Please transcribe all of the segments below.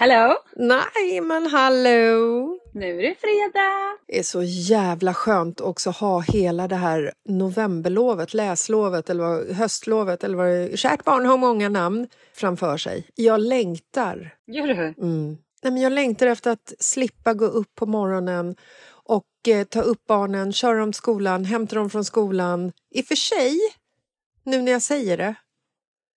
Hello! Nej, men hallå! Nu är det fredag! Det är så jävla skönt också ha hela det här novemberlovet, läslovet eller vad, höstlovet eller vad det är. Kärt barn har många namn framför sig. Jag längtar. Gör du? Mm. Nej, men jag längtar efter att slippa gå upp på morgonen och eh, ta upp barnen, köra dem till skolan, hämta dem från skolan. I och för sig, nu när jag säger det,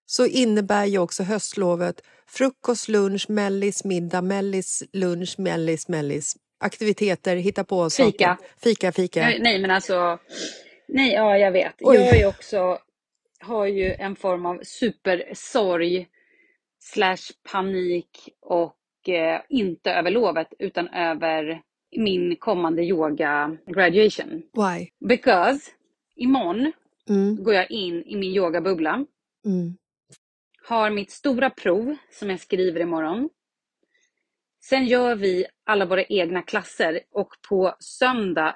så innebär ju också höstlovet frukost, lunch, mellis, middag, mellis, lunch, mellis, mellis. Aktiviteter, hitta på saker. Fika. Fika, fika. Nej, nej, men alltså. Nej, ja, jag vet. Oj. Jag är också, har ju en form av supersorg slash panik och eh, inte över lovet utan över min kommande yoga graduation. Why? Because imorgon Mm, går jag in i min yogabubbla mm. Har mitt stora prov som jag skriver imorgon. Sen gör vi alla våra egna klasser och på söndag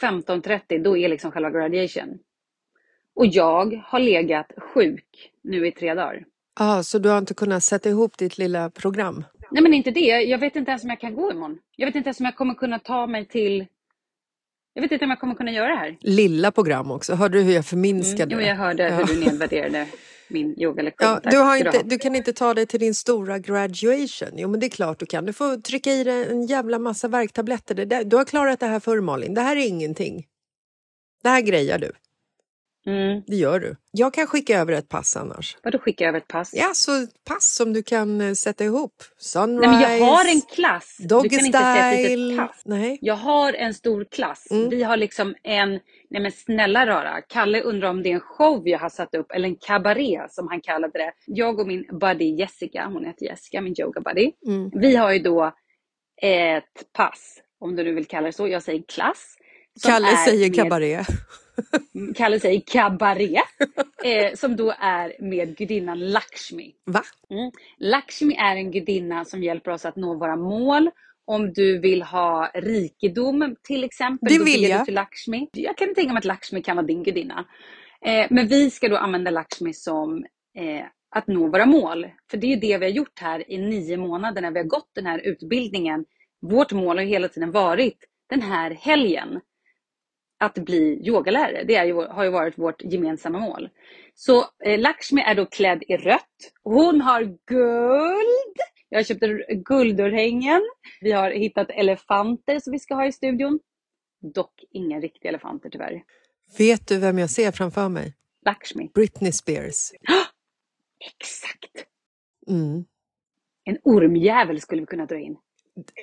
15.30 då är liksom själva graduation. Och jag har legat sjuk nu i tre dagar. Ah, så du har inte kunnat sätta ihop ditt lilla program? Nej men inte det, jag vet inte ens om jag kan gå imorgon. Jag vet inte ens om jag kommer kunna ta mig till... Jag vet inte om jag kommer kunna göra det här. Lilla program också. Hörde du hur jag förminskade Mm. Jo, jag hörde Ja. hur du nedvärderade min yogalektion. Ja, du, har inte, du kan inte ta dig till din stora graduation. Jo, men det är klart du kan. Du får trycka i dig en jävla massa värktabletter. Du har klarat det här förr, Malin. Det här är ingenting. Det här grejar du. Mm. Det gör du. Jag kan skicka över ett pass annars. Vadå skicka över ett pass? Ja, så ett pass som du kan eh, sätta ihop. Sunrise, Nej, men jag har en klass. Du Doggy kan inte säga ett litet pass. Nej. Jag har en stor klass. Mm. Vi har liksom en, nej men snälla rara, Kalle undrar om det är en show jag har satt upp eller en kabaré som han kallade det. Jag och min buddy Jessica, hon heter Jessica, min yoga buddy. Mm. Vi har ju då ett pass, om du nu vill kalla det så. Jag säger klass. Kalle säger med- kabaré. Kalle säger kabaré. eh, som då är med gudinnan Lakshmi. Va? Mm. Lakshmi är en gudinna som hjälper oss att nå våra mål. Om du vill ha rikedom till exempel, Det vill jag. du till Lakshmi. Jag kan tänka mig att Lakshmi kan vara din gudinna. Eh, men vi ska då använda Lakshmi som eh, att nå våra mål. För det är ju det vi har gjort här i nio månader när vi har gått den här utbildningen. Vårt mål har hela tiden varit den här helgen att bli yogalärare. Det ju, har ju varit vårt gemensamma mål. Så eh, Lakshmi är då klädd i rött. Hon har guld. Jag köpte guldörhängen. Vi har hittat elefanter som vi ska ha i studion. Dock inga riktiga elefanter tyvärr. Vet du vem jag ser framför mig? Lakshmi. Britney Spears. Exakt. Mm. En ormjävel skulle vi kunna dra in.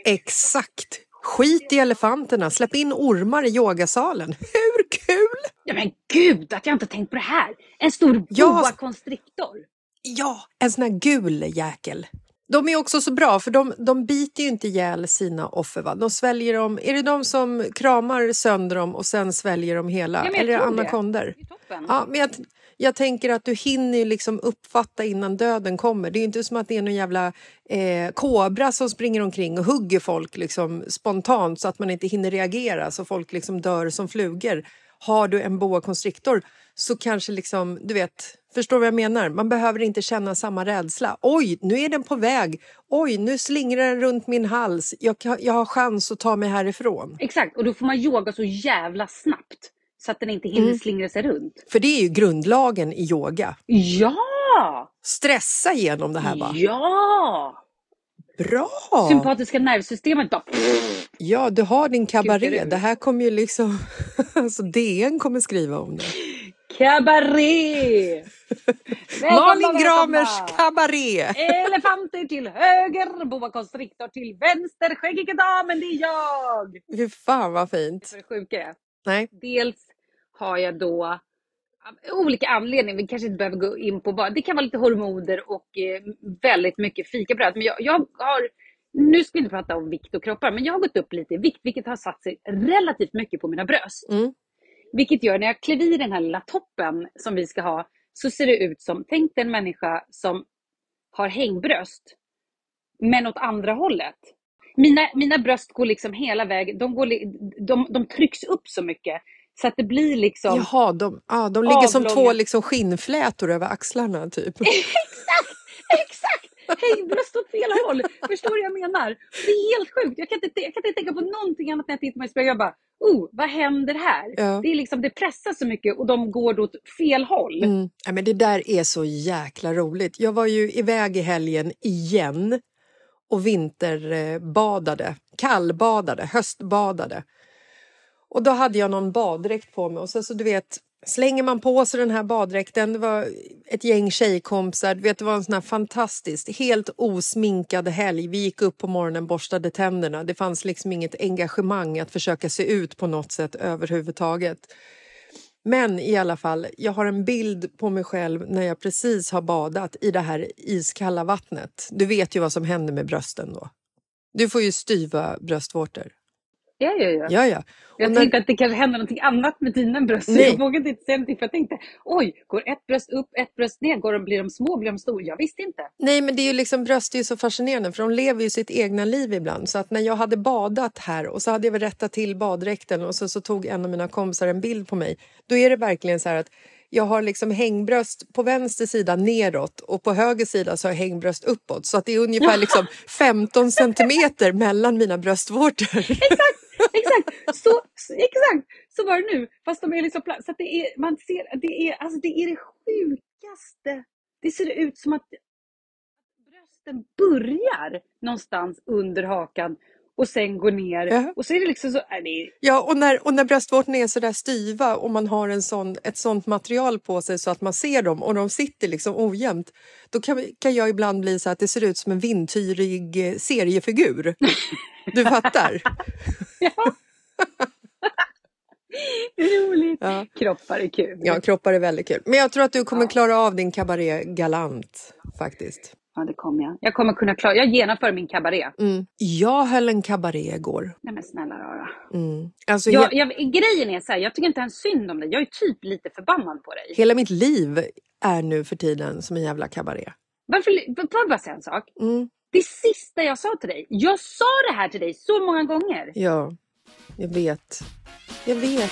Exakt! Skit i elefanterna, släpp in ormar i yogasalen. Hur kul? Ja men gud att jag inte tänkt på det här! En stor Ja. boa constrictor. Ja, en sån här gul jäkel. De är också så bra för de, de biter ju inte ihjäl sina offer. Va? De sväljer dem. Är det de som kramar sönder dem och sen sväljer de hela? Ja, Eller är det tror toppen. Ja, men jag, jag tänker att du hinner ju liksom uppfatta innan döden kommer. Det är ju inte som att det är någon jävla eh, kobra som springer omkring och hugger folk liksom spontant så att man inte hinner reagera så folk liksom dör som flugor. Har du en boa constrictor så kanske liksom, du vet, förstår vad jag menar? Man behöver inte känna samma rädsla. Oj, nu är den på väg. Oj, nu slingrar den runt min hals. Jag, jag har chans att ta mig härifrån. Exakt, och då får man yoga så jävla snabbt. Så att den inte hinner Mm. slingra sig runt. För det är ju grundlagen i yoga. Ja! Stressa igenom det här bara. Ja! Bra! Sympatiska nervsystemet bara... Ja, du har din kabaré. Det här kommer ju liksom... alltså DN kommer skriva om det. Kabaré! Malin Gramers kabaré! Elefanter till höger, boa constrictor till vänster, skäggige damen, det är jag! Fy fan vad fint. Det sjuka är, Nej. dels har jag då av olika anledningar, vi kanske inte behöver gå in på bara, det kan vara lite hormoner och eh, väldigt mycket fikabröd. Men jag, jag har, nu ska vi inte prata om vikt och kroppar, men jag har gått upp lite i vikt, vilket har satt sig relativt mycket på mina bröst. Mm. Vilket gör när jag klev i den här lilla toppen som vi ska ha, så ser det ut som, tänk dig en människa som har hängbröst, men åt andra hållet. Mina, mina bröst går liksom hela vägen, de, går, de, de trycks upp så mycket så att det blir liksom... Jaha, de, ah, de ligger som Avlånga. två liksom skinnflätor över axlarna typ. Exakt! Exakt! Hej, bröst åt fel håll! Förstår du vad jag menar? Det är helt sjukt. Jag kan inte, jag kan inte tänka på någonting annat när jag tittar mig i spegeln. Jag bara, oh, vad händer här? Ja. Det, är liksom, det pressar så mycket och de går åt fel håll. Mm. Ja, men det där är så jäkla roligt. Jag var ju iväg i helgen igen och vinterbadade, kallbadade, höstbadade. Och då hade jag någon baddräkt på mig och så, så du vet slänger man på sig den här baddräkten, det var ett gäng tjejkompisar, du vet, det var en sån här fantastisk, helt osminkad helg. Vi gick upp på morgonen, borstade tänderna. Det fanns liksom inget engagemang att försöka se ut på något sätt överhuvudtaget. Men i alla fall, jag har en bild på mig själv när jag precis har badat i det här iskalla vattnet. Du vet ju vad som händer med brösten då. Du får ju styva bröstvårtor. Ja, ja, ja. Ja, ja. Jag när- tänkte att det kanske händer någonting annat med dina bröst. så Nej. Jag vågade inte säga någonting för jag tänkte, oj, går ett bröst upp, ett bröst ner? Går de, blir de små, blir de stora? Jag visste inte. Nej, men det är ju liksom, bröst är ju så fascinerande för de lever ju sitt egna liv ibland. Så att när jag hade badat här och så hade jag väl rättat till baddräkten och så, så tog en av mina kompisar en bild på mig. Då är det verkligen så här att jag har liksom hängbröst på vänster sida neråt och på höger sida så har jag hängbröst uppåt. Så att det är ungefär liksom 15 centimeter mellan mina bröstvårtor. Exakt, exakt, så, exakt, så var det nu. Fast de är liksom platt. Så att det är, man ser, det är, alltså det är det sjukaste. Det ser ut som att brösten börjar någonstans under hakan och sen går ner. Ja. Och så är det liksom så, nej, det Ja, och när, och när bröstvårtorna är så där styva och man har en sån, ett sånt material på sig så att man ser dem och de sitter liksom ojämnt, då kan, kan jag ibland bli så att det ser ut som en vindtyrig eh, seriefigur. Du fattar? ja. roligt. Ja. Kroppar är kul. ja, kroppar är väldigt kul. Men jag tror att du kommer klara av din kabaré galant faktiskt. Ja, det kommer jag. Jag kommer kunna klara, jag genomför min kabaré. Mm. Jag höll en kabaré igår. Nej men snälla rara. Mm. Alltså, Jag, he- jag, grejen är så här, jag tycker inte ens synd om dig. Jag är typ lite förbannad på dig. hela mitt liv är nu för tiden som en jävla kabaré. Varför, får jag bara säga en sak? Mm. Det sista jag sa till dig, jag sa det här till dig så många gånger. Ja, jag vet. Jag vet.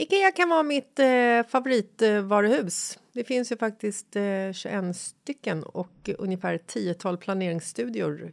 Ikea kan vara mitt eh, favoritvaruhus. Det finns ju faktiskt eh, 21 stycken och ungefär ett tiotal planeringsstudior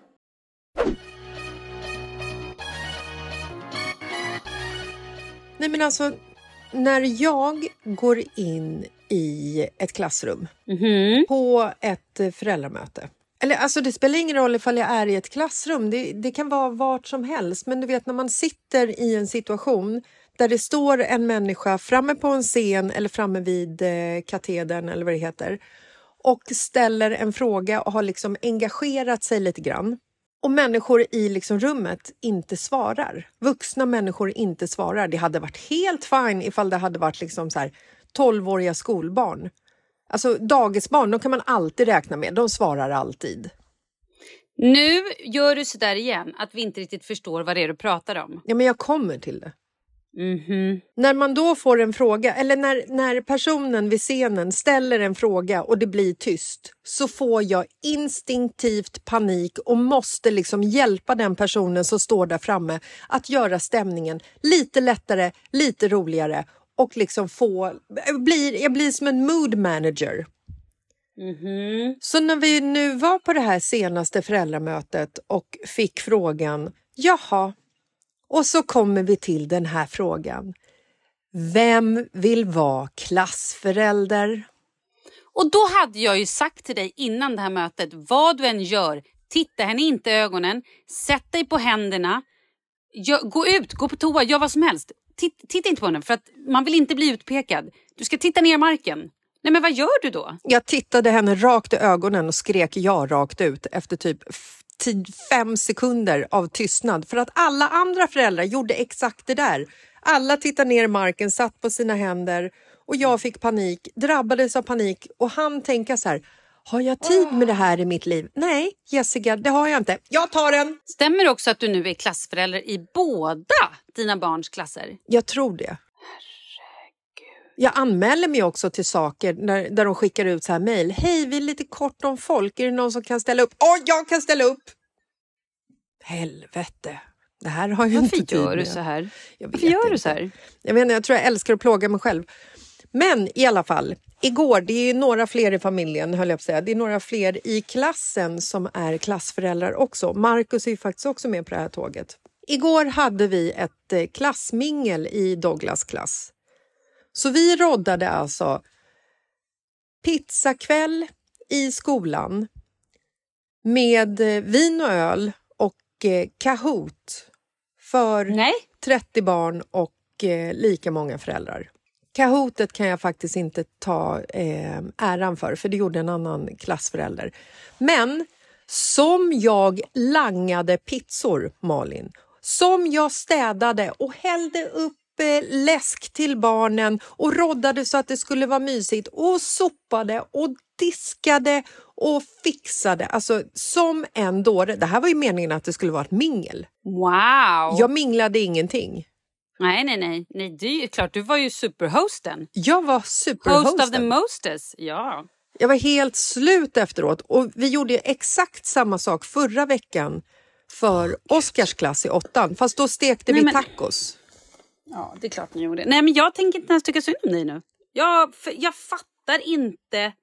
Nej men alltså, när jag går in i ett klassrum på ett eh, föräldramöte. Eller alltså det spelar ingen roll ifall jag är i ett klassrum, det, det kan vara vart som helst. Men du vet när man sitter i en situation där det står en människa framme på en scen eller framme vid eh, katedern eller vad det heter och ställer en fråga och har liksom engagerat sig lite grann och människor i liksom rummet inte svarar. Vuxna människor inte svarar. Det hade varit helt fine ifall det hade varit liksom så här 12-åriga skolbarn. Alltså dagisbarn, de kan man alltid räkna med. De svarar alltid. Nu gör du så där igen, att vi inte riktigt förstår vad det är du pratar om. Ja, men jag kommer till det. Mhm. När man då får en fråga, eller när, när personen vid scenen ställer en fråga och det blir tyst, så får jag instinktivt panik och måste liksom hjälpa den personen som står där framme att göra stämningen lite lättare, lite roligare och liksom få... Jag blir, jag blir som en mood manager. Mhm. Så när vi nu var på det här senaste föräldramötet och fick frågan, jaha, och så kommer vi till den här frågan. Vem vill vara klassförälder? Och då hade jag ju sagt till dig innan det här mötet, vad du än gör, titta henne inte i ögonen, sätt dig på händerna, gå ut, gå på toa, gör vad som helst. Titt, titta inte på henne för att man vill inte bli utpekad. Du ska titta ner i marken. Nej men vad gör du då? Jag tittade henne rakt i ögonen och skrek ja rakt ut efter typ tid- fem sekunder av tystnad för att alla andra föräldrar gjorde exakt det där. Alla tittade ner i marken, satt på sina händer och jag fick panik, drabbades av panik och han tänka så här har jag tid med det här i mitt liv? Nej, Jessica, det har jag inte. Jag tar den! Stämmer det också att du nu är klassförälder i båda dina barns klasser? Jag tror det. Jag anmäler mig också till saker när, där de skickar ut så här mejl. Hej, vi är lite kort om folk. Är det någon som kan ställa upp? Åh, jag kan ställa upp! Helvete. Det här har jag Varför inte gör du så här? Jag Varför gör du inte. så här? Jag, vet inte, jag tror jag älskar att plåga mig själv. Men i alla fall, igår, det är ju några fler i familjen, höll jag på att säga. Det är några fler i klassen som är klassföräldrar också. Marcus är ju faktiskt också med på det här tåget. Igår hade vi ett eh, klassmingel i Douglas klass. Så vi roddade alltså pizzakväll i skolan med eh, vin och öl och eh, Kahoot för Nej. 30 barn och eh, lika många föräldrar. Kahootet kan jag faktiskt inte ta eh, äran för, för det gjorde en annan klassförälder. Men som jag langade pizzor, Malin, som jag städade och hällde upp läsk till barnen och roddade så att det skulle vara mysigt och sopade och diskade och fixade. Alltså som en dåre. Det här var ju meningen att det skulle vara ett mingel. Wow! Jag minglade ingenting. Nej, nej, nej. nej det är klart, du var ju superhosten. Jag var Host superhosten. of the mostest. Ja. Jag var helt slut efteråt och vi gjorde exakt samma sak förra veckan för Oskars klass i åttan. Fast då stekte Nej, vi men- tacos. Ja, det är klart ni gjorde. Nej, men jag tänker inte ens tycka synd om dig nu. Jag, jag fattar inte.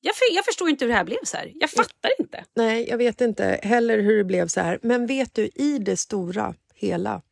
Jag, jag förstår inte hur det här blev så här. Jag fattar inte. Nej, jag vet inte heller hur det blev så här. Men vet du, i det stora hela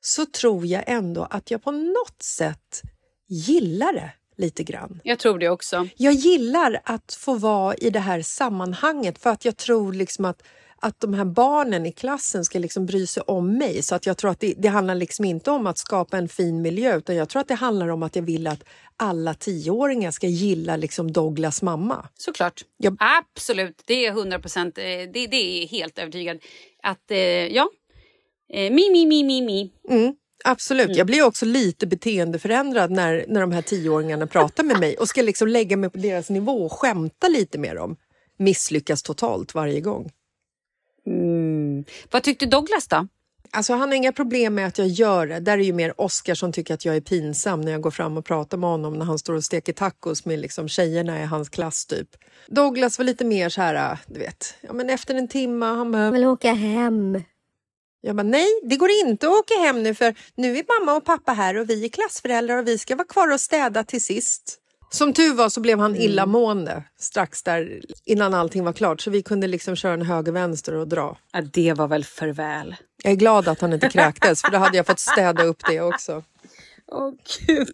så tror jag ändå att jag på något sätt gillar det lite grann. Jag tror det också. Jag gillar att få vara i det här sammanhanget för att jag tror liksom att att de här barnen i klassen ska liksom bry sig om mig. Så att jag tror att det, det handlar liksom inte om att skapa en fin miljö utan jag tror att det handlar om att jag vill att alla tioåringar ska gilla liksom Douglas mamma. Såklart. Jag- Absolut. Det är 100 procent. Det, det är helt övertygad. Att, eh, ja. Eh, mi, mi, mi, mi, mi. Mm, absolut. Jag blir också lite beteendeförändrad när, när de här tioåringarna pratar med mig och ska liksom lägga mig på deras nivå och skämta lite med dem. Misslyckas totalt varje gång. Mm. Vad tyckte Douglas då? Alltså han har inga problem med att jag gör det. Där är ju mer Oscar som tycker att jag är pinsam när jag går fram och pratar med honom när han står och steker tacos med liksom tjejerna i hans klass typ. Douglas var lite mer så här, du vet, ja men efter en timme, han bara... vill åka hem. Jag bara, nej, det går inte att åka hem nu för nu är mamma och pappa här och vi är klassföräldrar och vi ska vara kvar och städa till sist. Som tur var så blev han illamående strax där innan allting var klart så vi kunde liksom köra en höger-vänster och dra. Ja, det var väl för väl. Jag är glad att han inte kräktes för då hade jag fått städa upp det också. Åh gud.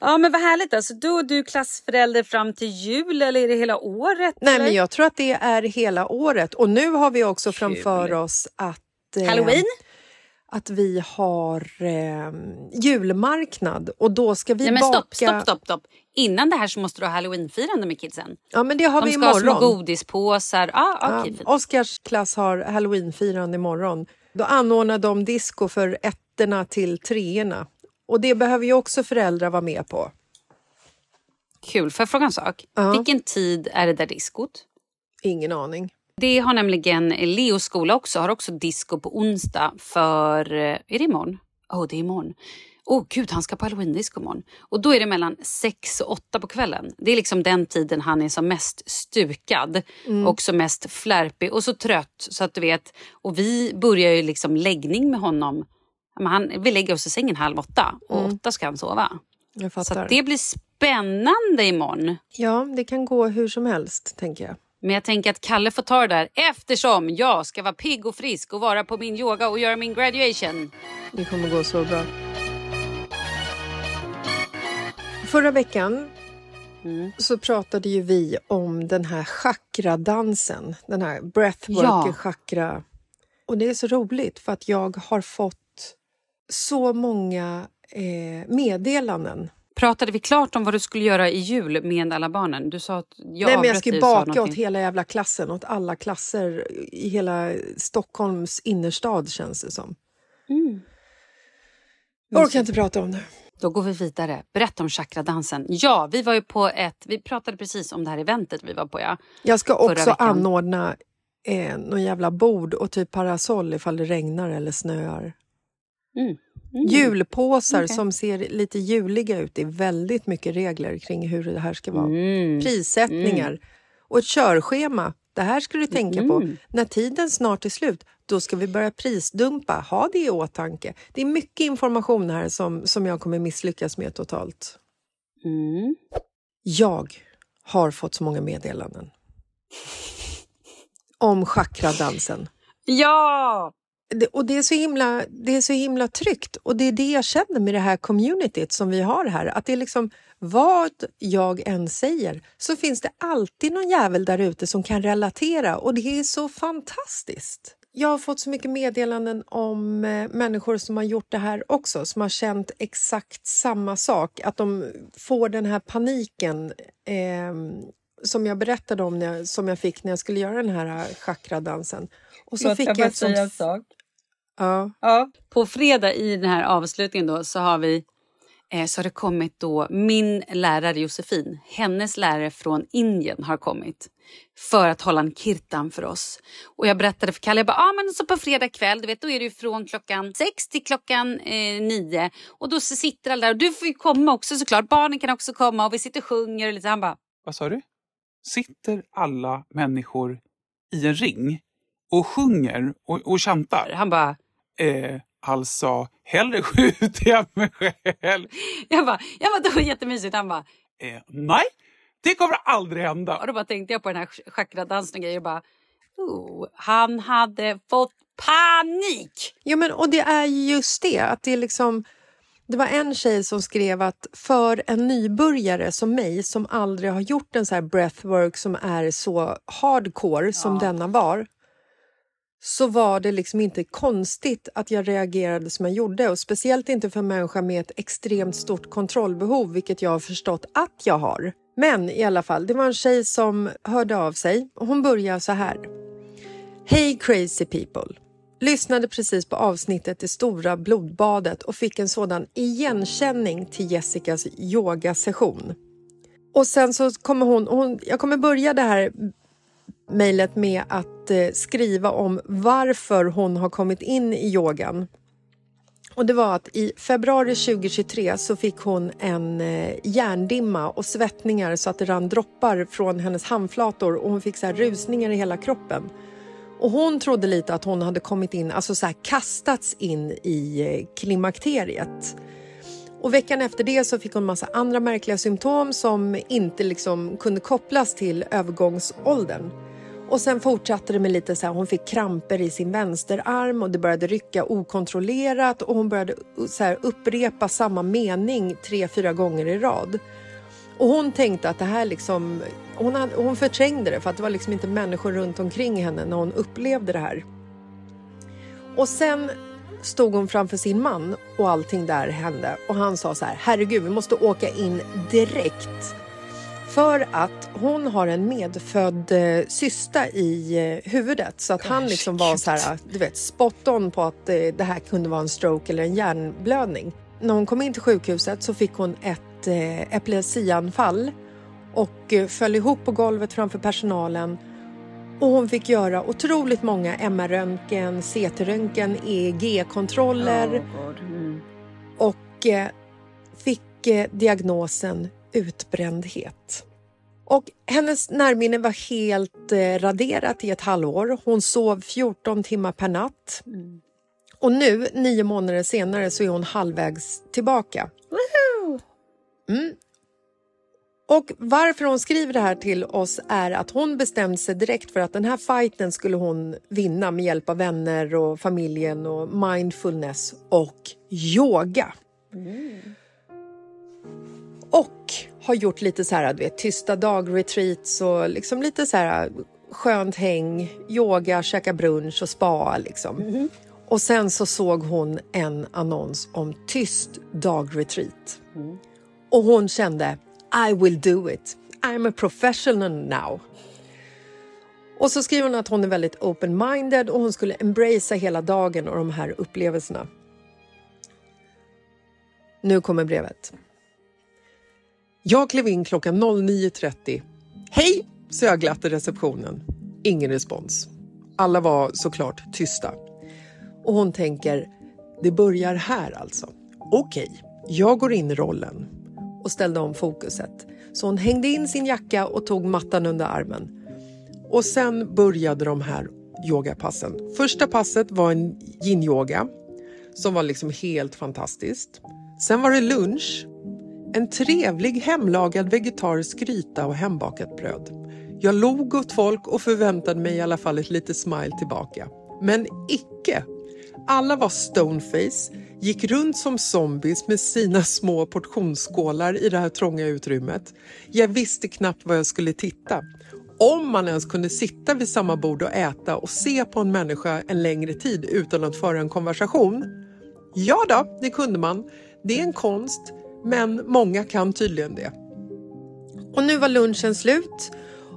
Ja men vad härligt. Alltså, då är du klassförälder fram till jul eller är det hela året? Nej, eller? men jag tror att det är hela året. Och nu har vi också framför oss att... eh, Halloween? Att vi har eh, julmarknad och då ska vi Nej men baka... stopp, stopp, stopp, stopp. Innan det här så måste du ha halloweenfirande med kidsen. Ja, men det har De vi ska ha små imorgon. godispåsar. Ah, Ja, okay, fint. Oskars klass har halloweenfirande imorgon. Då anordnar de disco för ettorna till treorna. Och det behöver ju också föräldrar vara med på. Kul. Får jag fråga en sak? Ja. Vilken tid är det där diskot? Ingen aning. Det har nämligen Leos skola också. Har också disco på onsdag för... eh, Är det imorgon? Åh, oh, det är imorgon. Åh oh, gud, han ska på halloween-disco imorgon. Och då är det mellan sex och åtta på kvällen. Det är liksom den tiden han är som mest stukad och som mest flärpig och så trött så att du vet. Och vi börjar ju liksom läggning med honom. Men Han, vi lägger oss i sängen halv åtta och åtta ska han sova. Jag Så det blir spännande imorgon. Ja, det kan gå hur som helst, tänker jag. Men jag tänker att Kalle får ta det där eftersom jag ska vara pigg och frisk och vara på min yoga och göra min graduation. Det kommer gå så bra. Förra veckan Mm. så pratade ju vi om den här chakradansen, den här breathwork Ja. chakra. Och det är så roligt för att jag har fått så många eh, meddelanden. Pratade vi klart om vad du skulle göra i jul med alla barnen? Du sa att jag Nej, men jag sa baka åt hela jävla klassen, åt alla klasser i hela Stockholms innerstad känns det som. Mm. Jag orkar inte prata om det. Då går vi vidare. Berätta om chakradansen. Ja, vi var ju på ett... Vi pratade precis om det här eventet vi var på. Ja. Jag ska också anordna eh, någon jävla bord och typ parasoll ifall det regnar eller snöar. Mm. Mm. Julpåsar Okej. som ser lite juliga ut. Det är väldigt mycket regler kring hur det här ska vara. Mm. Prissättningar och ett körschema. Det här ska du tänka på. Mm. När tiden snart är slut, då ska vi börja prisdumpa. Ha det i åtanke. Det är mycket information här som, som jag kommer misslyckas med totalt. Mm. Jag har fått så många meddelanden om chakradansen. Ja! Det, och det är, så himla, det är så himla tryggt och det är det jag känner med det här communityt som vi har här. Att det är liksom vad jag än säger så finns det alltid någon jävel där ute som kan relatera och det är så fantastiskt. Jag har fått så mycket meddelanden om eh, människor som har gjort det här också, som har känt exakt samma sak. Att de får den här paniken eh, som jag berättade om, när jag, som jag fick när jag skulle göra den här eh, chakradansen. Och så fick jag ett sånt... sak. Ja. Ja. På fredag i den här avslutningen då så har vi eh, så har det kommit då min lärare Josefin, hennes lärare från Indien har kommit för att hålla en kirtan för oss. Och jag berättade för Kalle, jag bara, ah, men så på fredag kväll, du vet, då är det ju från klockan sex till klockan eh, nio. Och då så sitter alla där och du får ju komma också såklart, barnen kan också komma och vi sitter och sjunger och lite. Han bara, Vad sa du? Sitter alla människor i en ring och sjunger och, och chantar? han bara, Eh, alltså, hellre skjuter jag mig själv. jag bara, jag bara, det var jättemysigt. Han bara, Eh, nej, det kommer aldrig hända. Och då bara tänkte jag på den här chakradansen och grejer och bara... Oh, han hade fått panik! Ja, men, och det är just det, att det är liksom... Det var en tjej som skrev att för en nybörjare som mig som aldrig har gjort en så här breathwork som är så hardcore som denna var så var det liksom inte konstigt att jag reagerade som jag gjorde. Och Speciellt inte för en människa med ett extremt stort kontrollbehov, vilket jag har förstått att jag har. Men i alla fall, det var en tjej som hörde av sig och hon började så här. Hej crazy people! Lyssnade precis på avsnittet Det stora blodbadet och fick en sådan igenkänning till Jessicas yogasession. Och sen så kommer hon, hon jag kommer börja det här mejlet med att att eh, skriva om varför hon har kommit in i yogan. Och det var att i februari 2023 så fick hon en eh, hjärndimma och svettningar så att det rann droppar från hennes handflator och hon fick så här rusningar i hela kroppen. Och hon trodde lite att hon hade kommit in, alltså så här kastats in i eh, klimakteriet. Och veckan efter det så fick hon massa andra märkliga symptom som inte liksom kunde kopplas till övergångsåldern. Och sen fortsatte det med lite så här, hon fick kramper i sin vänsterarm och det började rycka okontrollerat och hon började så här, upprepa samma mening tre, fyra gånger i rad. Och hon tänkte att det här liksom, hon, hade, hon förträngde det för att det var liksom inte människor runt omkring henne när hon upplevde det här. Och sen stod hon framför sin man och allting där hände och han sa så här, herregud vi måste åka in direkt. För att hon har en medfödd eh, cysta i eh, huvudet. Så att han liksom var så här, du vet, spot on på att eh, det här kunde vara en stroke eller en hjärnblödning. När hon kom in till sjukhuset så fick hon ett eh, epilepsianfall och eh, föll ihop på golvet framför personalen. Och hon fick göra otroligt många MR-röntgen, CT-röntgen, EEG-kontroller och eh, fick eh, diagnosen utbrändhet. Och hennes närminne var helt eh, raderat i ett halvår. Hon sov 14 timmar per natt. Och nu, nio månader senare, så är hon halvvägs tillbaka. Mm. Och varför hon skriver det här till oss är att hon bestämde sig direkt för att den här fighten skulle hon vinna med hjälp av vänner och familjen och mindfulness och yoga. Och har gjort lite så här, du vet, tysta dag-retreats och liksom lite så här skönt häng, yoga, käka brunch och spa liksom. Och sen så såg hon en annons om tyst dag-retreat. Och hon kände I will do it. I'm a professional now. Och så skriver hon att hon är väldigt open-minded och hon skulle embracea hela dagen och de här upplevelserna. Nu kommer brevet. Jag klev in klockan 09.30. Hej, sa jag glatt i receptionen. Ingen respons. Alla var såklart tysta. Och hon tänker, det börjar här alltså. Okej, jag går in i rollen. Och ställde om fokuset. Så hon hängde in sin jacka och tog mattan under armen. Och sen började de här yogapassen. Första passet var en yin-yoga som var liksom helt fantastiskt. Sen var det lunch. En trevlig hemlagad vegetarisk gryta och hembakat bröd. Jag log åt folk och förväntade mig i alla fall ett litet smile tillbaka. Men icke! Alla var stoneface, gick runt som zombies med sina små portionsskålar i det här trånga utrymmet. Jag visste knappt var jag skulle titta. Om man ens kunde sitta vid samma bord och äta och se på en människa en längre tid utan att föra en konversation. Ja då, det kunde man. Det är en konst, men många kan tydligen det. Och nu var lunchen slut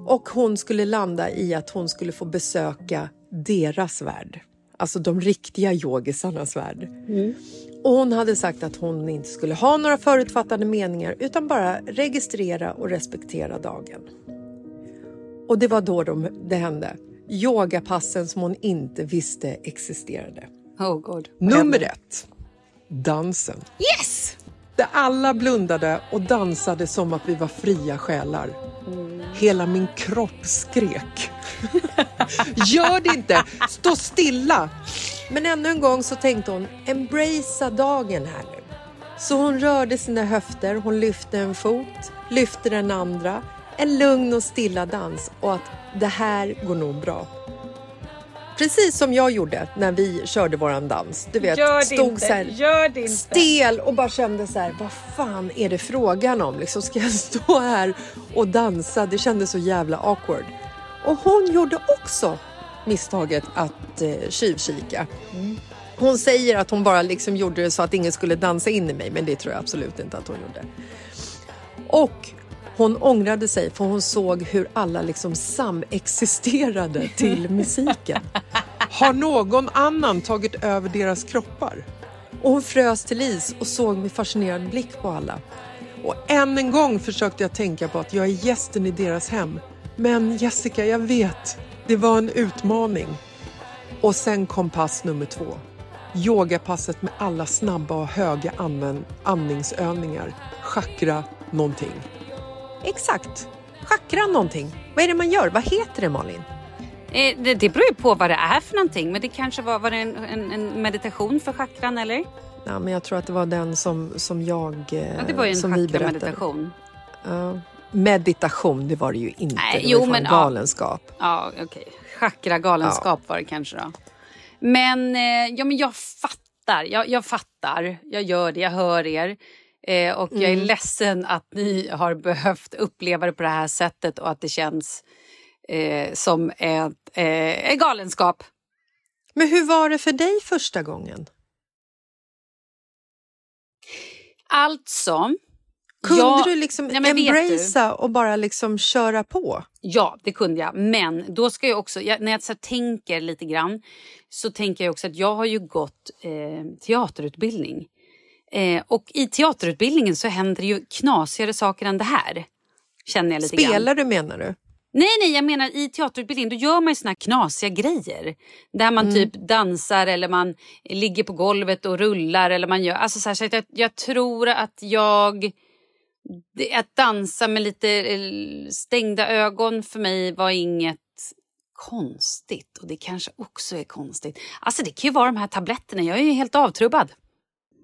och hon skulle landa i att hon skulle få besöka deras värld. Alltså de riktiga yogisarnas värld. Och hon hade sagt att hon inte skulle ha några förutfattade meningar utan bara registrera och respektera dagen. Och det var då de, det hände. Yogapassen som hon inte visste existerade. Oh god. Nummer ett. Dansen. Yes! Där alla blundade och dansade som att vi var fria själar. Hela min kropp skrek. Gör det inte! Stå stilla! Men ännu en gång så tänkte hon, embracea dagen här nu. Så hon rörde sina höfter, hon lyfte en fot, lyfte den andra. En lugn och stilla dans och att det här går nog bra. Precis som jag gjorde när vi körde våran dans. Du vet, Gör det stod inte, så här gör det inte. stel och bara kände så här, vad fan är det frågan om? Liksom, ska jag stå här och dansa? Det kändes så jävla awkward. Och hon gjorde också misstaget att eh, tjuvkika. Hon säger att hon bara liksom gjorde det så att ingen skulle dansa in i mig, men det tror jag absolut inte att hon gjorde. Och hon ångrade sig för hon såg hur alla liksom samexisterade till musiken. Har någon annan tagit över deras kroppar? Och hon frös till is och såg med fascinerad blick på alla. Och än en gång försökte jag tänka på att jag är gästen i deras hem. Men Jessica, jag vet, det var en utmaning. Och sen kom pass nummer två. Yogapasset med alla snabba och höga andningsövningar. Chakra någonting. Exakt. Chakra någonting. Vad är det man gör? Vad heter det Malin? Eh, det, det beror ju på vad det är för någonting. Men det kanske var, var det en, en, en meditation för chakran eller? Ja, men jag tror att det var den som, som jag... eh, Ja, det var ju en chakrameditation. Ja. Meditation, det var det ju inte. Nej, det var jo, fan men, ja. galenskap. Ja, okej. Chakragalenskap var det kanske då. Men, eh, ja, men jag fattar. Jag, jag fattar. Jag gör det. Jag hör er. Eh, och jag är Mm. ledsen att ni har behövt uppleva det på det här sättet och att det känns eh, som ett, eh, en galenskap. Men hur var det för dig första gången? Alltså... Kunde jag- du liksom Nej, vet du? embracea och bara liksom köra på? Ja, det kunde jag. Men då ska jag också, jag, när jag så tänker lite grann så tänker jag också att jag har ju gått eh, teaterutbildning. Eh, och i teaterutbildningen så händer ju knasigare saker än det här. Känner jag lite grann. Spelar du menar du? Nej, nej, jag menar i teaterutbildningen då gör man ju såna här knasiga grejer. Där man typ dansar eller man ligger på golvet och rullar eller man gör, alltså så här, så jag, jag tror att jag att dansa med lite eh, stängda ögon för mig var inget konstigt. Och det kanske också är konstigt. Alltså det kan ju vara de här tabletterna. Jag är ju helt avtrubbad.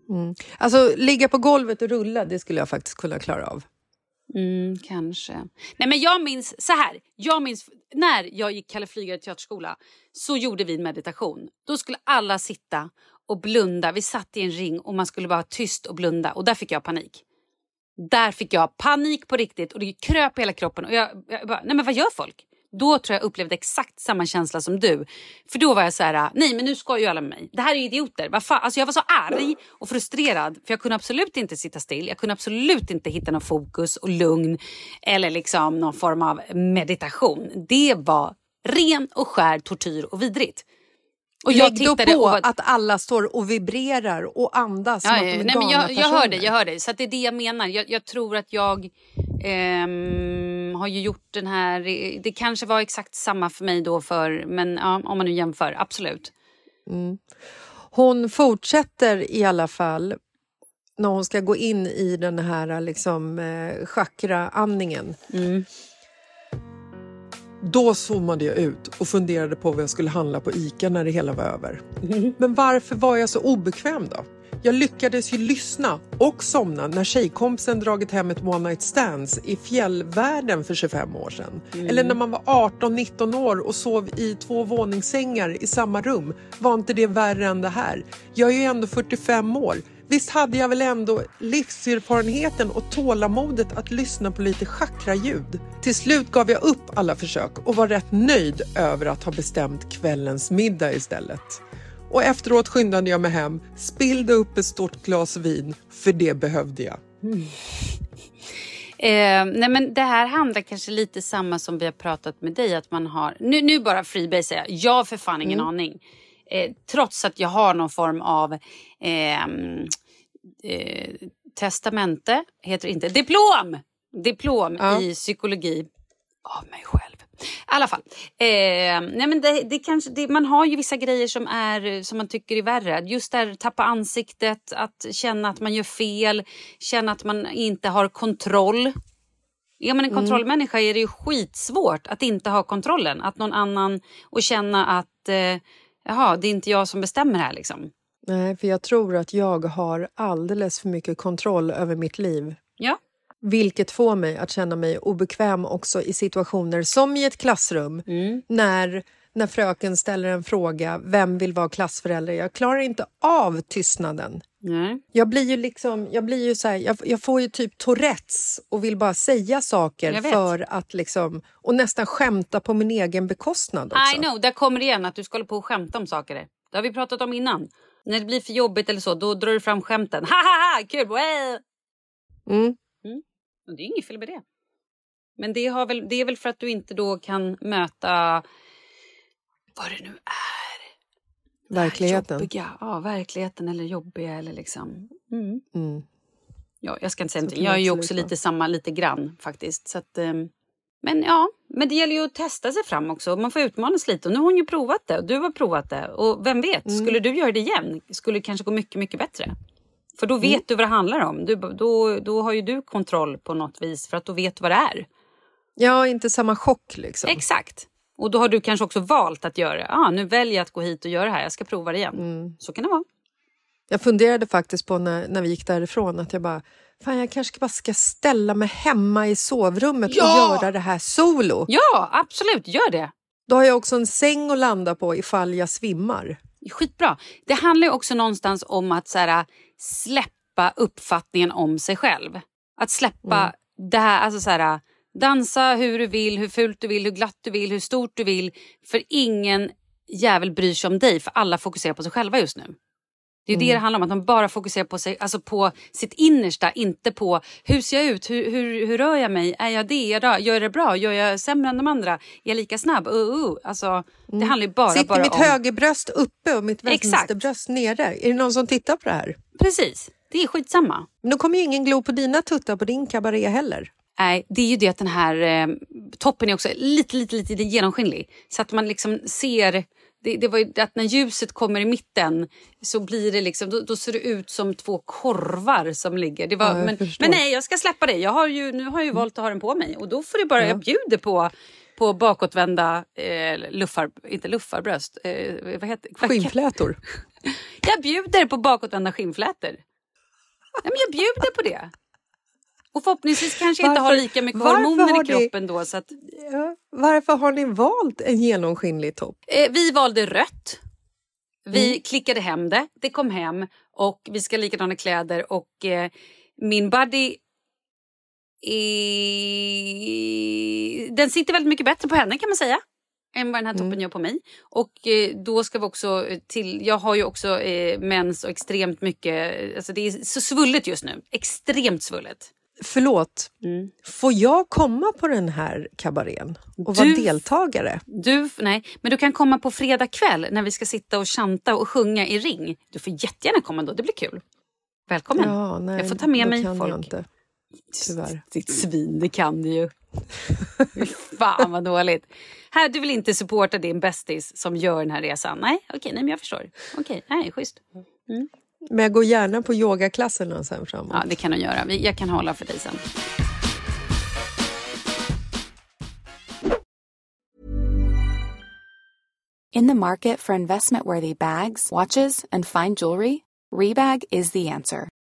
Mm. Alltså ligga på golvet och rulla, det skulle jag faktiskt kunna klara av. Mm, kanske. Nej men jag minns så här. Jag minns när jag gick Kalle Flygare teaterskola så gjorde vi en meditation. Då skulle alla sitta och blunda. Vi satt i en ring och man skulle vara tyst och blunda och där fick jag panik. Där fick jag panik på riktigt och det kröp i hela kroppen och jag, jag bara, nej men vad gör folk? Då tror jag upplevde exakt samma känsla som du. För då var jag så här, nej men nu ska ju alla med mig. Det här är ju idioter. Vad fan? Alltså jag var så arg och frustrerad för jag kunde absolut inte sitta still. Jag kunde absolut inte hitta någon fokus och lugn eller liksom någon form av meditation. Det var ren och skär tortyr och vidrigt. Och jag Lägg då på och var, att alla står och vibrerar och andas som Ja, att de ja, är nej, men jag, jag hör dig, personer. jag hör dig. Så det är det jag menar. Jag, jag tror att jag ehm, har ju gjort den här... Det kanske var exakt samma för mig då, för, men ja, om man nu jämför, absolut. Hon fortsätter i alla fall när hon ska gå in i den här liksom, eh, chakra-andningen. Då zoomade jag ut och funderade på vad jag skulle handla på ICA när det hela var över. Men varför var jag så obekväm då? Jag lyckades ju lyssna och somna när tjejkompisen dragit hem ett one night stands i fjällvärlden för 25 år sedan. Eller när man var 18-19 år och sov i två våningssängar i samma rum. Var inte det värre än det här? Jag är ju ändå 45 år. Visst hade jag väl ändå livserfarenheten och tålamodet att lyssna på lite chakraljud. Till slut gav jag upp alla försök och var rätt nöjd över att ha bestämt kvällens middag istället. Och efteråt skyndade jag mig hem, spillde upp ett stort glas vin, för det behövde jag. Eh, nej men det här handlar kanske lite samma som vi har pratat med dig. Att man har, nu, nu bara freebase jag. Jag har för fan ingen aning. Eh, trots att jag har någon form av ehm, eh, testamente, heter det inte, diplom! Diplom Ja. i psykologi av mig själv. I alla fall. Eh, nej men det, det kanske, det, man har ju vissa grejer som, är, som man tycker är värre. Just där tappa ansiktet, att känna att man gör fel, känna att man inte har kontroll. Är man en kontrollmänniska är det ju skitsvårt att inte ha kontrollen. Att någon annan och känna att eh, jaha, det är inte jag som bestämmer här liksom. Nej, för jag tror att jag har alldeles för mycket kontroll över mitt liv. Ja. Vilket får mig att känna mig obekväm också i situationer som i ett klassrum Mm. när när fröken ställer en fråga, vem vill vara klassförälder? Jag klarar inte av tystnaden. Nej. Jag blir ju liksom, jag blir ju så här, jag, jag får ju typ Tourettes och vill bara säga saker för att liksom, och nästan skämta på min egen bekostnad också. I know, där kommer det igen att du ska hålla på och skämta om saker. Det har vi pratat om innan. När det blir för jobbigt eller så, då drar du fram skämten. Ha ha ha, kul! Well. Mm. Och det är inget fel med det. Men det, har väl, det är väl för att du inte då kan möta vad det nu är. Verkligheten. Jobbiga. Ja, verkligheten eller jobbiga eller liksom. Mm. Mm. Ja, jag ska inte säga Så någonting. Jag är ju också lite samma, lite grann faktiskt. Så att, ehm, men ja, men det gäller ju att testa sig fram också. Man får utmanas lite. Och nu har hon ju provat det och du har provat det. Och vem vet, Mm. skulle du göra det igen skulle det kanske gå mycket, mycket bättre. För då vet Mm. du vad det handlar om. Du, då, då har ju du kontroll på något vis för att då vet du vad det är. Ja, inte samma chock liksom. Exakt. Och då har du kanske också valt att göra det. Ah, nu väljer jag att gå hit och göra det här. Jag ska prova det igen. Mm. Så kan det vara. Jag funderade faktiskt på när, när vi gick därifrån att jag bara, fan jag kanske bara ska ställa mig hemma i sovrummet Ja! och göra det här solo. Ja, absolut. Gör det. Då har jag också en säng att landa på ifall jag svimmar. Skitbra. Det handlar också någonstans om att så här, släppa uppfattningen om sig själv. Att släppa det här, alltså så här, dansa hur du vill, hur fult du vill, hur glatt du vill, hur stort du vill. För ingen jävel bryr sig om dig, för alla fokuserar på sig själva just nu. Det är ju det det handlar om, att man bara fokuserar på, sig, alltså på sitt innersta, inte på hur ser jag ut, hur, hur, hur rör jag mig, är jag det, är jag gör jag det bra, gör jag sämre än de andra, är jag lika snabb, uh, uh. Alltså, Det handlar bara, Sitter bara mitt om... högerbröst uppe och mitt vänsterbröst nere? Är det någon som tittar på det här? Precis, det är skitsamma. Men då kommer ju ingen glo på dina tuttar på din kabaré heller. Nej, det är ju det att den här eh, toppen är också lite, lite, lite genomskinlig. Så att man liksom ser... Det, det var ju att när ljuset kommer i mitten så blir det liksom, då, då ser det ut som två korvar som ligger. Var, Ja, men, men nej, jag ska släppa det. Jag har ju, nu har jag ju valt att ha den på mig och då får det bara, jag bjuder på på bakåtvända eh, luffar, inte luffarbröst, eh, vad heter Skinnflätor. Jag bjuder på bakåtvända skinnflätor. Ja, men jag bjuder på det. Och förhoppningsvis kanske jag inte har Varför- lika mycket varför hormoner i ni- kroppen då. Så att, Ja. Varför har ni valt en genomskinlig topp? eh, vi valde rött. Vi Mm. klickade hem det. Det kom hem och vi ska ha likadana kläder och eh, min body är... den sitter väldigt mycket bättre på henne kan man säga. Än vad den här toppen Mm. gör på mig. Och eh, då ska vi också till... Jag har ju också eh, mens och extremt mycket... Alltså det är så svullet just nu. Extremt svullet. Förlåt, Mm. får jag komma på den här kabarén och vara deltagare? Du, nej, men du kan komma på fredag kväll när vi ska sitta och chanta och sjunga i ring. Du får jättegärna komma då, det blir kul. Välkommen. Ja, nej, jag får ta med mig folk. Jag inte. Tyvärr. Ditt svin, det kan du ju. Fan vad dåligt. Här, du vill inte supporta din bästis som gör den här resan? Nej, okej, nej men jag förstår. Okej, nej, schysst. Men jag går gärna på yogaklasserna sen framåt. Ja, det kan du göra. Vi- Jag kan hålla för dig sen. In the market for investment worthy bags, watches, and fine jewelry, Rebag is the answer.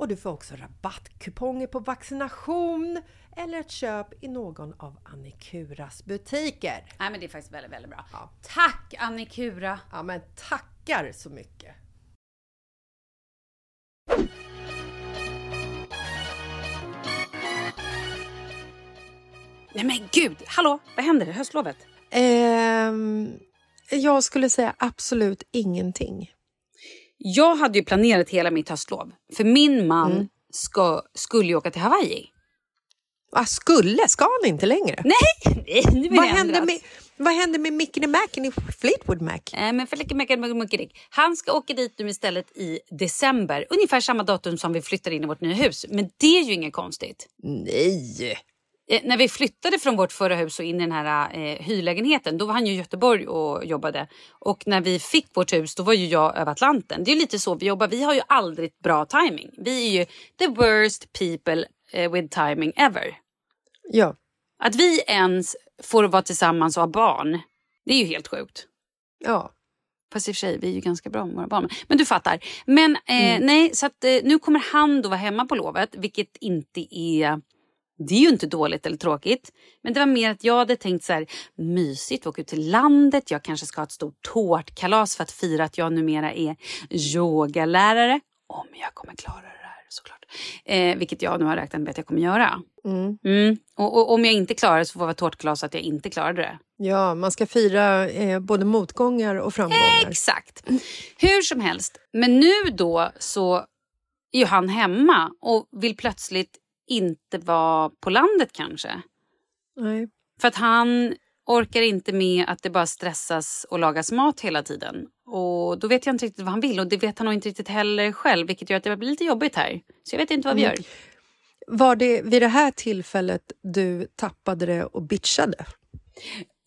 och du får också rabattkuponger på vaccination eller ett köp i någon av Annikuras butiker. Nej men det är faktiskt väldigt, väldigt bra. Ja. Tack Annikura! Ja, men tackar så mycket! Nej men gud, hallå, vad händer i höstlovet? Ehm, jag skulle säga absolut ingenting. Jag hade ju planerat hela mitt höstlov. För min man ska, skulle ju åka till Hawaii. Vad skulle? Ska han inte längre? Nej, nej nu Vad hände, med, vad hände med Mickey Macken i Fleetwood Mac? Eh, men. Han ska åka dit nu istället i december. Ungefär samma datum som vi flyttar in i vårt nya hus. Men det är ju inget konstigt. Nej! Eh, när vi flyttade från vårt förra hus och in i den här eh, hyrlägenheten, då var han ju i Göteborg och jobbade. Och när vi fick vårt hus, då var ju jag över Atlanten. Det är ju lite så vi jobbar. Vi har ju aldrig bra timing. Vi är ju the worst people eh, with timing ever. Ja. Att vi ens får vara tillsammans och ha barn, det är ju helt sjukt. ja. Fast i och för sig, vi är ju ganska bra med våra barn. Men du fattar. Men eh, nej, så att, eh, nu kommer han då vara hemma på lovet, vilket inte är... Det är ju inte dåligt eller tråkigt. Men det var mer att jag hade tänkt så här, mysigt, åka ut till landet. Jag kanske ska ha ett stort tårtkalas för att fira att jag numera är yogalärare. Om jag kommer klara det här såklart. Eh, vilket jag nu har räknat med att jag kommer göra. Mm. Mm. Och, och om jag inte klarar det så får det vara tårtkalas att jag inte klarade det. Ja, man ska fira eh, både motgångar och framgångar. Exakt. Hur som helst. Men nu då så är ju han hemma och vill plötsligt inte vara på landet kanske. Nej. För att han orkar inte med att det bara stressas och lagas mat hela tiden. Och då vet jag inte riktigt vad han vill och det vet han nog inte riktigt heller själv vilket gör att det blir lite jobbigt här. Så jag vet inte vad vi Mm. gör. Var det vid det här tillfället du tappade det och bitchade?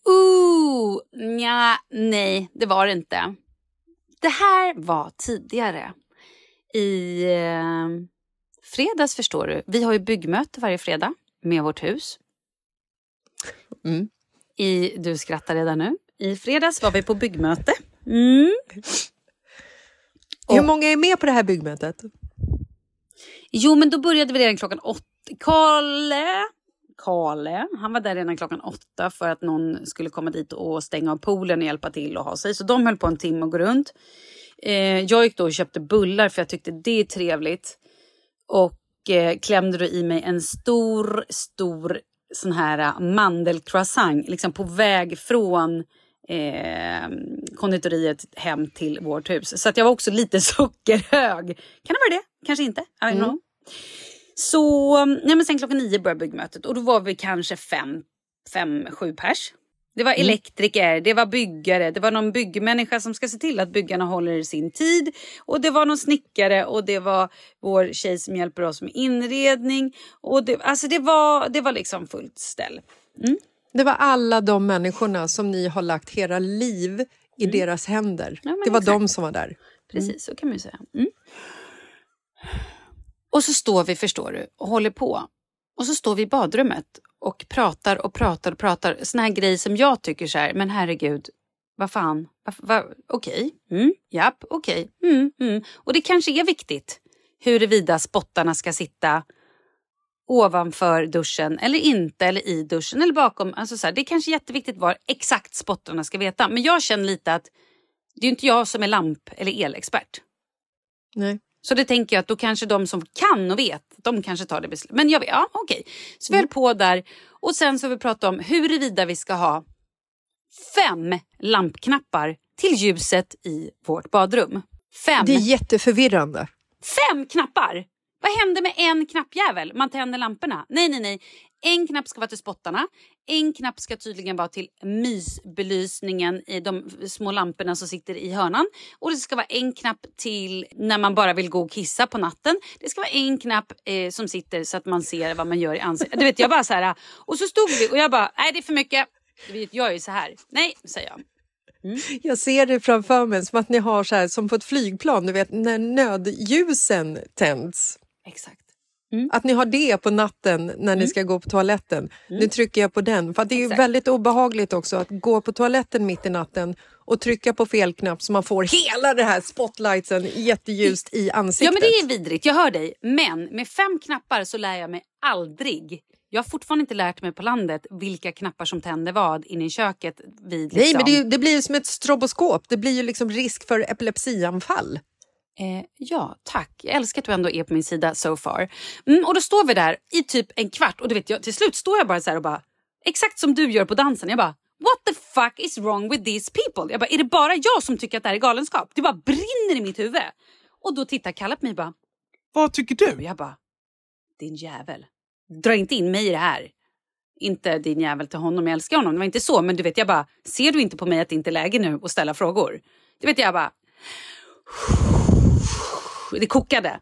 Ooh, nja, nej, det var det inte. Det här var tidigare. I eh, fredags förstår du. Vi har ju byggmöte varje fredag med vårt hus. Mm. I, du skrattar redan nu. I fredags var vi på byggmöte. Mm. Hur många är med på det här byggmötet? Jo, men då började vi redan klockan åtta. Karle, Karle, han var där redan klockan åtta för att någon skulle komma dit och stänga av poolen och hjälpa till och ha sig. Så de höll på en timme och gå runt. Eh, jag gick då och köpte bullar för jag tyckte det är trevligt. Och eh, klämde då i mig en stor, stor sån här eh, mandelcroissant. Liksom på väg från eh, konditoriet hem till vårt hus. Så att jag var också lite sockerhög. Kan det vara det? Kanske inte. Jag vet inte. Så nej men sen klockan nio började byggmötet och då var vi kanske fem, fem sju pers. Det var elektriker, det var byggare, det var någon byggmänniska som ska se till att byggarna håller sin tid. Och det var någon snickare och det var vår tjej som hjälper oss med inredning. Och det, alltså det var, det var liksom fullt ställ. Det var alla de människorna som ni har lagt hela liv i deras händer. Mm. Ja, det var exakt. de som var där. Precis, så kan man ju säga. Mm. Och så står vi, förstår du, och håller på. Och så står vi i badrummet och pratar och pratar och pratar. Såna här grejer som jag tycker så här, men herregud, vad fan, va, okej, mm, japp, okej, mm, mm. Och det kanske är viktigt huruvida spottarna ska sitta ovanför duschen eller inte, eller i duschen eller bakom. Alltså så här, det är kanske jätteviktigt var exakt spottarna ska veta. Men jag känner lite att det är inte jag som är lamp eller elexpert. Nej. Så det tänker jag att då kanske de som kan och vet, de kanske tar det beslutet. Men jag vet, ja okej. Så vi höll på där och sen så har vi pratat om huruvida vi ska ha fem lampknappar till ljuset i vårt badrum. Fem. Det är jätteförvirrande. Fem knappar! Vad händer med en knappjävel? Man tänder lamporna. Nej, nej, nej. En knapp ska vara till spottarna. En knapp ska tydligen vara till mysbelysningen i de små lamporna som sitter i hörnan. Och det ska vara en knapp till när man bara vill gå och kissa på natten. Det ska vara en knapp eh, som sitter så att man ser vad man gör i ansiktet. Du vet, jag bara så här. Och så stod vi och jag bara, nej det är för mycket. Jag är ju så här. Nej, säger jag. Jag ser det framför mig som att ni har så här som på ett flygplan, du vet när nödljusen tänds. Exakt. Att ni har det på natten när ni ska gå på toaletten. Nu trycker jag på den. För det är ju Exakt. väldigt obehagligt också att gå på toaletten mitt i natten och trycka på fel knapp så man får hela det här spotlightsen jätteljust i ansiktet. Ja men det är vidrigt, jag hör dig. Men med fem knappar så lär jag mig aldrig. Jag har fortfarande inte lärt mig på landet vilka knappar som tänder vad inne i köket. Vid, liksom. Nej, men det, ju- det blir ju som ett stroboskop. Det blir ju liksom risk för epilepsianfall. Eh, ja, tack. Jag älskar att du ändå är på min sida so far. Mm, och då står vi där i typ en kvart och du vet, jag, till slut står jag bara så här och bara exakt som du gör på dansen. Jag bara What the fuck is wrong with these people? Jag bara, är det bara jag som tycker att det här är galenskap? Det bara brinner i mitt huvud. Och då tittar Kalle på mig och bara Vad tycker Och du? jag bara, din jävel. Dra inte in mig i det här. Inte din jävel till honom, jag älskar honom. Det var inte så. Men du vet, jag bara, ser du inte på mig att det inte är läge nu att ställa frågor? Du vet, jag bara... Det kokade.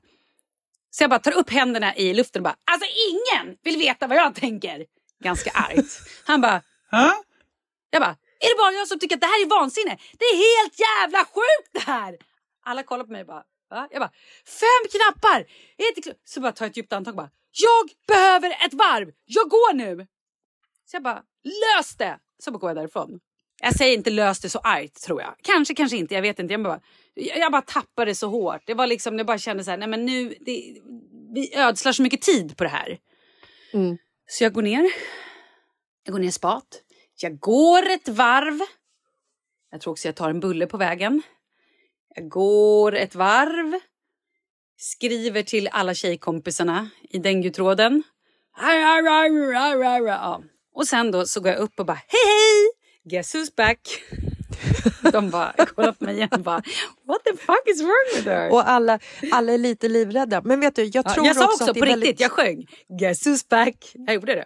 Så jag bara tar upp händerna i luften och bara, alltså ingen vill veta vad jag tänker. Ganska argt. Han bara, Hä? jag bara, är det bara jag som tycker att det här är vansinne? Det är helt jävla sjukt det här! Alla kollar på mig och bara, va? Jag bara, fem knappar! Är inte. Så bara tar jag ett djupt andetag och bara, jag behöver ett varv! Jag går nu! Så jag bara, lös det! Så bara går jag därifrån. Jag säger inte lös det så argt tror jag. Kanske, kanske inte, jag vet inte. Jag bara, jag bara tappade det så hårt. Det var liksom, jag bara kände så här, nej men nu, det, vi ödslar så mycket tid på det här. Mm. Så jag går ner. Jag går ner i spat. Jag går ett varv. Jag tror också jag tar en bulle på vägen. Jag går ett varv. Skriver till alla tjejkompisarna i dengue-tråden. Ja. Och sen då så går jag upp och bara hej hej! Guess who's back? De bara kollar på mig igen och bara what the fuck is wrong with her? Och alla, alla är lite livrädda. Men vet du, jag Ja, tror jag sa också, också att det på är riktigt, väldigt... jag sjöng Guess who's back? Jag gjorde det.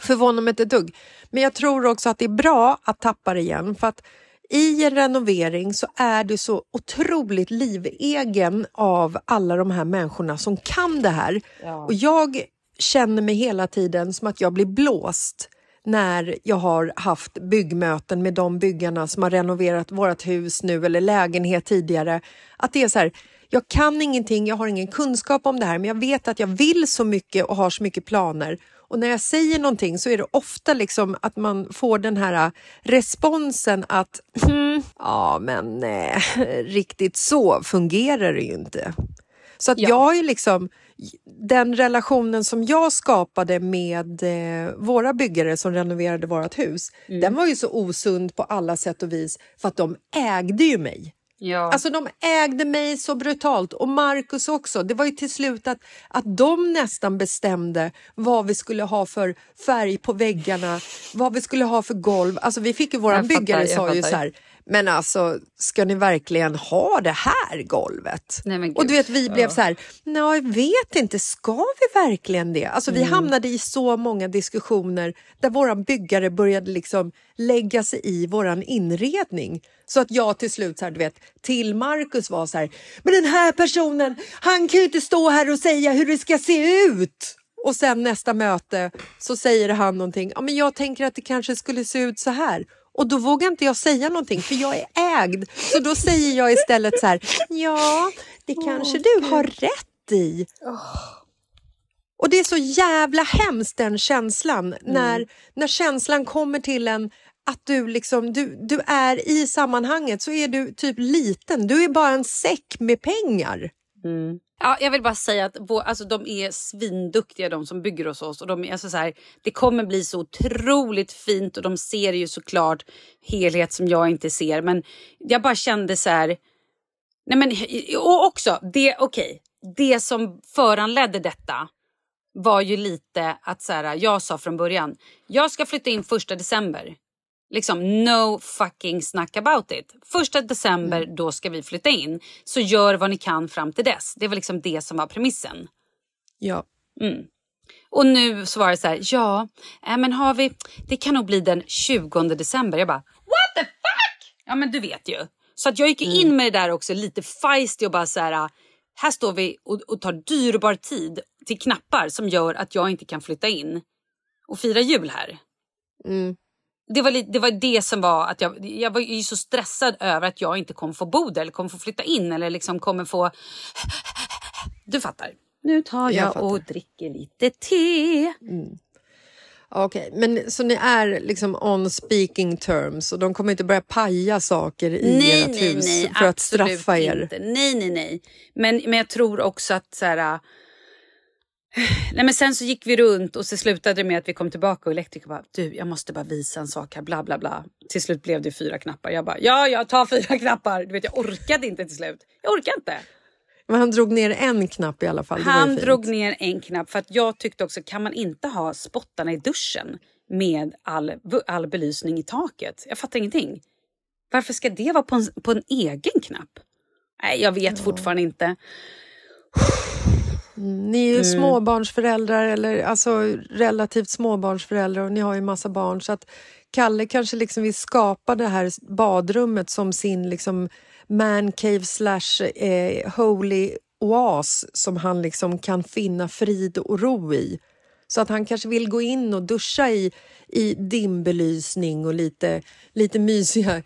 förvånar mig inte ett dugg. Men jag tror också att det är bra att tappa det igen. För att i en renovering så är du så otroligt livegen av alla de här människorna som kan det här. Och jag känner mig hela tiden som att jag blir blåst när jag har haft byggmöten med de byggarna som har renoverat vårt hus nu eller lägenhet tidigare. Att det är så här, jag kan ingenting, jag har ingen kunskap om det här men jag vet att jag vill så mycket och har så mycket planer. Och när jag säger någonting så är det ofta liksom att man får den här responsen att hmm, ja men nej, riktigt så fungerar det ju inte. Så att jag är liksom, den relationen som jag skapade med eh, våra byggare som renoverade vårt hus, den var ju så osund på alla sätt och vis för att de ägde ju mig. Ja. Alltså de ägde mig så brutalt och Marcus också. Det var ju till slut att, att de nästan bestämde vad vi skulle ha för färg på väggarna, vad vi skulle ha för golv. Alltså vi fick ju, våran Jag fattar, byggare jag sa ju fattar. så här, men alltså ska ni verkligen ha det här golvet? Nej, och du vet vi blev så här, nej jag vet inte, ska vi verkligen det? Alltså Mm. vi hamnade i så många diskussioner där våran byggare började liksom lägga sig i våran inredning. Så att jag till slut så här, du vet, till Marcus var så här, men den här personen, han kan ju inte stå här och säga hur det ska se ut. Och sen nästa möte så säger han någonting, ja men jag tänker att det kanske skulle se ut så här. Och då vågar inte jag säga någonting för jag är ägd. Så då säger jag istället så här, ja det kanske du har rätt i. Och det är så jävla hemskt den känslan när, när känslan kommer till en att du, liksom, du, du är i sammanhanget så är du typ liten. Du är bara en säck med pengar. Mm. Ja, jag vill bara säga att vår, alltså, de är svinduktiga de som bygger hos oss. Och de är, alltså, så här, det kommer bli så otroligt fint och de ser ju såklart helhet som jag inte ser. Men jag bara kände så här... Nej men, och också, det, okay, det som föranledde detta var ju lite att så här, jag sa från början, jag ska flytta in första december. Liksom no fucking snack about it. Första december, då ska vi flytta in. Så gör vad ni kan fram till dess. Det var liksom det som var premissen. Ja. Mm. Och nu så var det så här, ja, äh, men har vi, det kan nog bli den 20 december. Jag bara, what the fuck? Ja men du vet ju. Så att jag gick in med det där också lite feisty och bara så här, här står vi och, och tar dyrbar tid till knappar som gör att jag inte kan flytta in och fira jul här. Det var, det var det som var att jag, jag var ju så stressad över att jag inte kommer få bo där eller kommer få flytta in eller liksom kommer få... Du fattar. Nu tar jag, Jag och dricker lite te. Okej, men så ni är liksom on speaking terms och de kommer inte börja paja saker i ert hus för att straffa er? Inte. Nej, nej, nej. Men, men jag tror också att så här... Nej, men sen så gick vi runt och så slutade det med att vi kom tillbaka och elektrikern bara, du jag måste bara visa en sak här, bla bla bla. Till slut blev det fyra knappar. Jag bara, ja jag tar fyra knappar. Du vet jag orkade inte till slut. Jag orkar inte. Men han drog ner en knapp i alla fall. Han drog ner en knapp för att jag tyckte också, kan man inte ha spottarna i duschen med all, all belysning i taket? Jag fattar ingenting. Varför ska det vara på en, på en egen knapp? Nej, jag vet fortfarande inte. Ni är ju småbarnsföräldrar eller alltså relativt småbarnsföräldrar och ni har ju massa barn så att Kalle kanske liksom vill skapa det här badrummet som sin liksom man cave slash eh, holy oas som han liksom kan finna frid och ro i. Så att han kanske vill gå in och duscha i, i dimbelysning och lite, lite mysiga,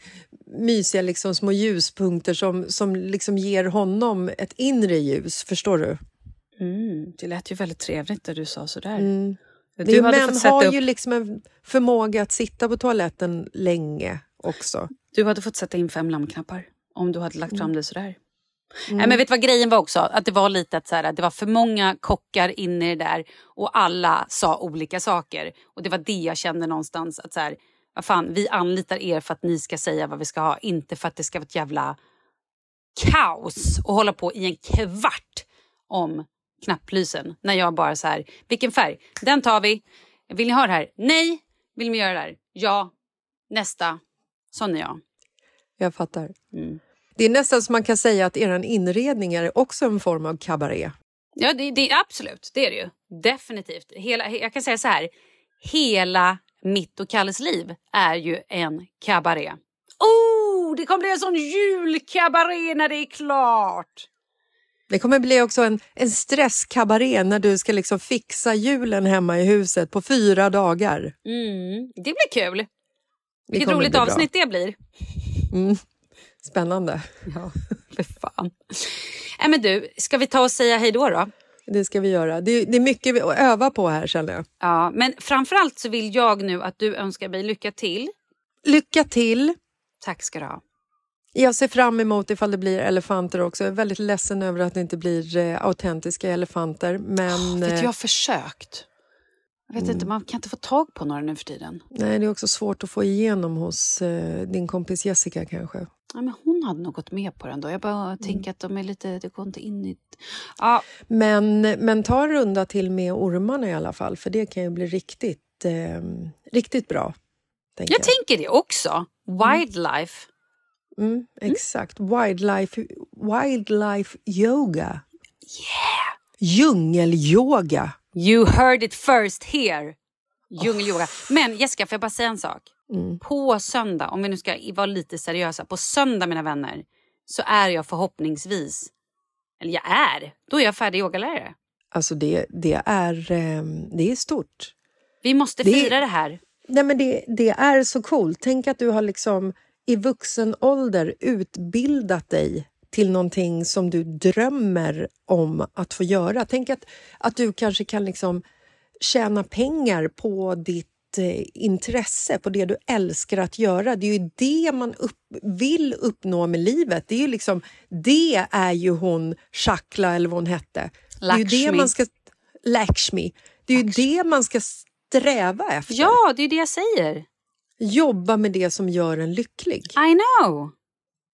mysiga liksom små ljuspunkter som, som liksom ger honom ett inre ljus. Förstår du? Mm, det lät ju väldigt trevligt när du sa sådär. Mm. Du Det, män fått sätta har upp- ju liksom en förmåga att sitta på toaletten länge också. Du hade fått sätta in fem lampknappar om du hade lagt Mm. fram det sådär. Nej, men vet du vad grejen var också? Att det var lite att så här, det var för många kockar inne i det där och alla sa olika saker. Och det var det jag kände någonstans att så här, vad fan, vi anlitar er för att ni ska säga vad vi ska ha, inte för att det ska vara ett jävla kaos och hålla på i en kvart om knapplysen. När jag bara så här, vilken färg? Den tar vi. Vill ni ha det här? Nej. Vill ni göra det här? Ja. Nästa. Sån är jag. Jag fattar. Mm. Det är nästan som man kan säga att er inredning är också en form av kabaré. Ja, det, det, absolut. Det är det ju. Definitivt. Hela, he- jag kan säga så här. Hela mitt och Kalles liv är ju en kabaré. Oh, det kommer bli en sån julkabaré när det är klart! Det kommer bli också en, en stresskabaré när du ska liksom fixa julen hemma i huset på fyra dagar. Mm, det blir kul. Det Vilket roligt bli bra. avsnitt det blir. Mm. Spännande. Ja, för fan. Nej, men du, ska vi ta och säga hej då då? Det ska vi göra. Det, det är mycket att öva på här känner jag. Ja, men framförallt så vill jag nu att du önskar mig lycka till. Lycka till! Tack ska du ha. Jag ser fram emot ifall det blir elefanter också. Jag är väldigt ledsen över att det inte blir eh, autentiska elefanter. Men Vet du, eh, jag har försökt. Jag vet inte, man kan inte få tag på några nu för tiden. nej, det är också svårt att få igenom hos eh, din kompis Jessica kanske. Ja, men hon hade nog gått med på den då. Jag bara tänker att de är lite, det går inte in i... Ja, Men, men ta en runda till med ormarna i alla fall, för det kan ju bli riktigt, eh, riktigt bra. Tänker jag tänker det också. Wildlife. Mm, exakt. Wildlife, wildlife yoga. Yeah! Djungelyoga. You heard it first here. Djungelyoga. Men Jessica, får jag bara säga en sak? Mm. På söndag, om vi nu ska vara lite seriösa, på söndag mina vänner, så är jag förhoppningsvis, eller jag är, då är jag färdig yogalärare. Alltså det, det, är, eh, det är stort. Vi måste Det- fira det här. Nej, men det, det är så coolt. Tänk att du har liksom i vuxen ålder utbildat dig till någonting som du drömmer om att få göra. Tänk att, att du kanske kan liksom tjäna pengar på ditt eh, intresse, på det du älskar att göra. Det är ju det man upp, vill uppnå med livet. Det är ju liksom, det är ju hon Shakla eller vad hon hette. Det är ju det Lakshmi. man ska, Lakshmi. Det är ju det man ska sträva efter. Ja, det är det jag säger. Jobba med det som gör en lycklig. I know.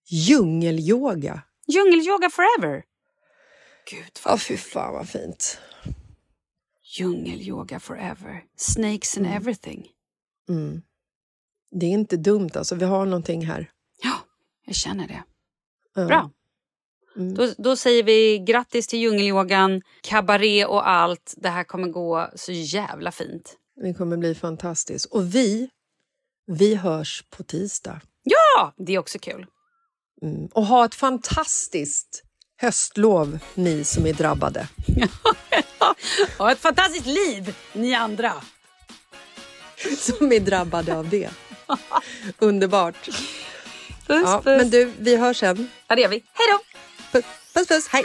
Djungelyoga. Djungelyoga forever. Gud, Ja, fy fan vad fint. Djungelyoga forever. Snakes and everything. Mm. Det är inte dumt alltså, vi har någonting här. Ja, jag känner det. Ja. Bra. Mm. Då, då säger vi grattis till djungelyogan, kabaré och allt. Det här kommer gå så jävla fint. Det kommer bli fantastiskt. Och vi, vi hörs på tisdag. Ja, det är också kul. Mm. Och ha ett fantastiskt höstlov, ni som är drabbade. Ha ett fantastiskt liv, ni andra. Som är drabbade av det. Underbart. Puss, Ja, puss. men du, vi hörs sen. Ja, det gör vi. Hej då! Puss, puss, puss. hej!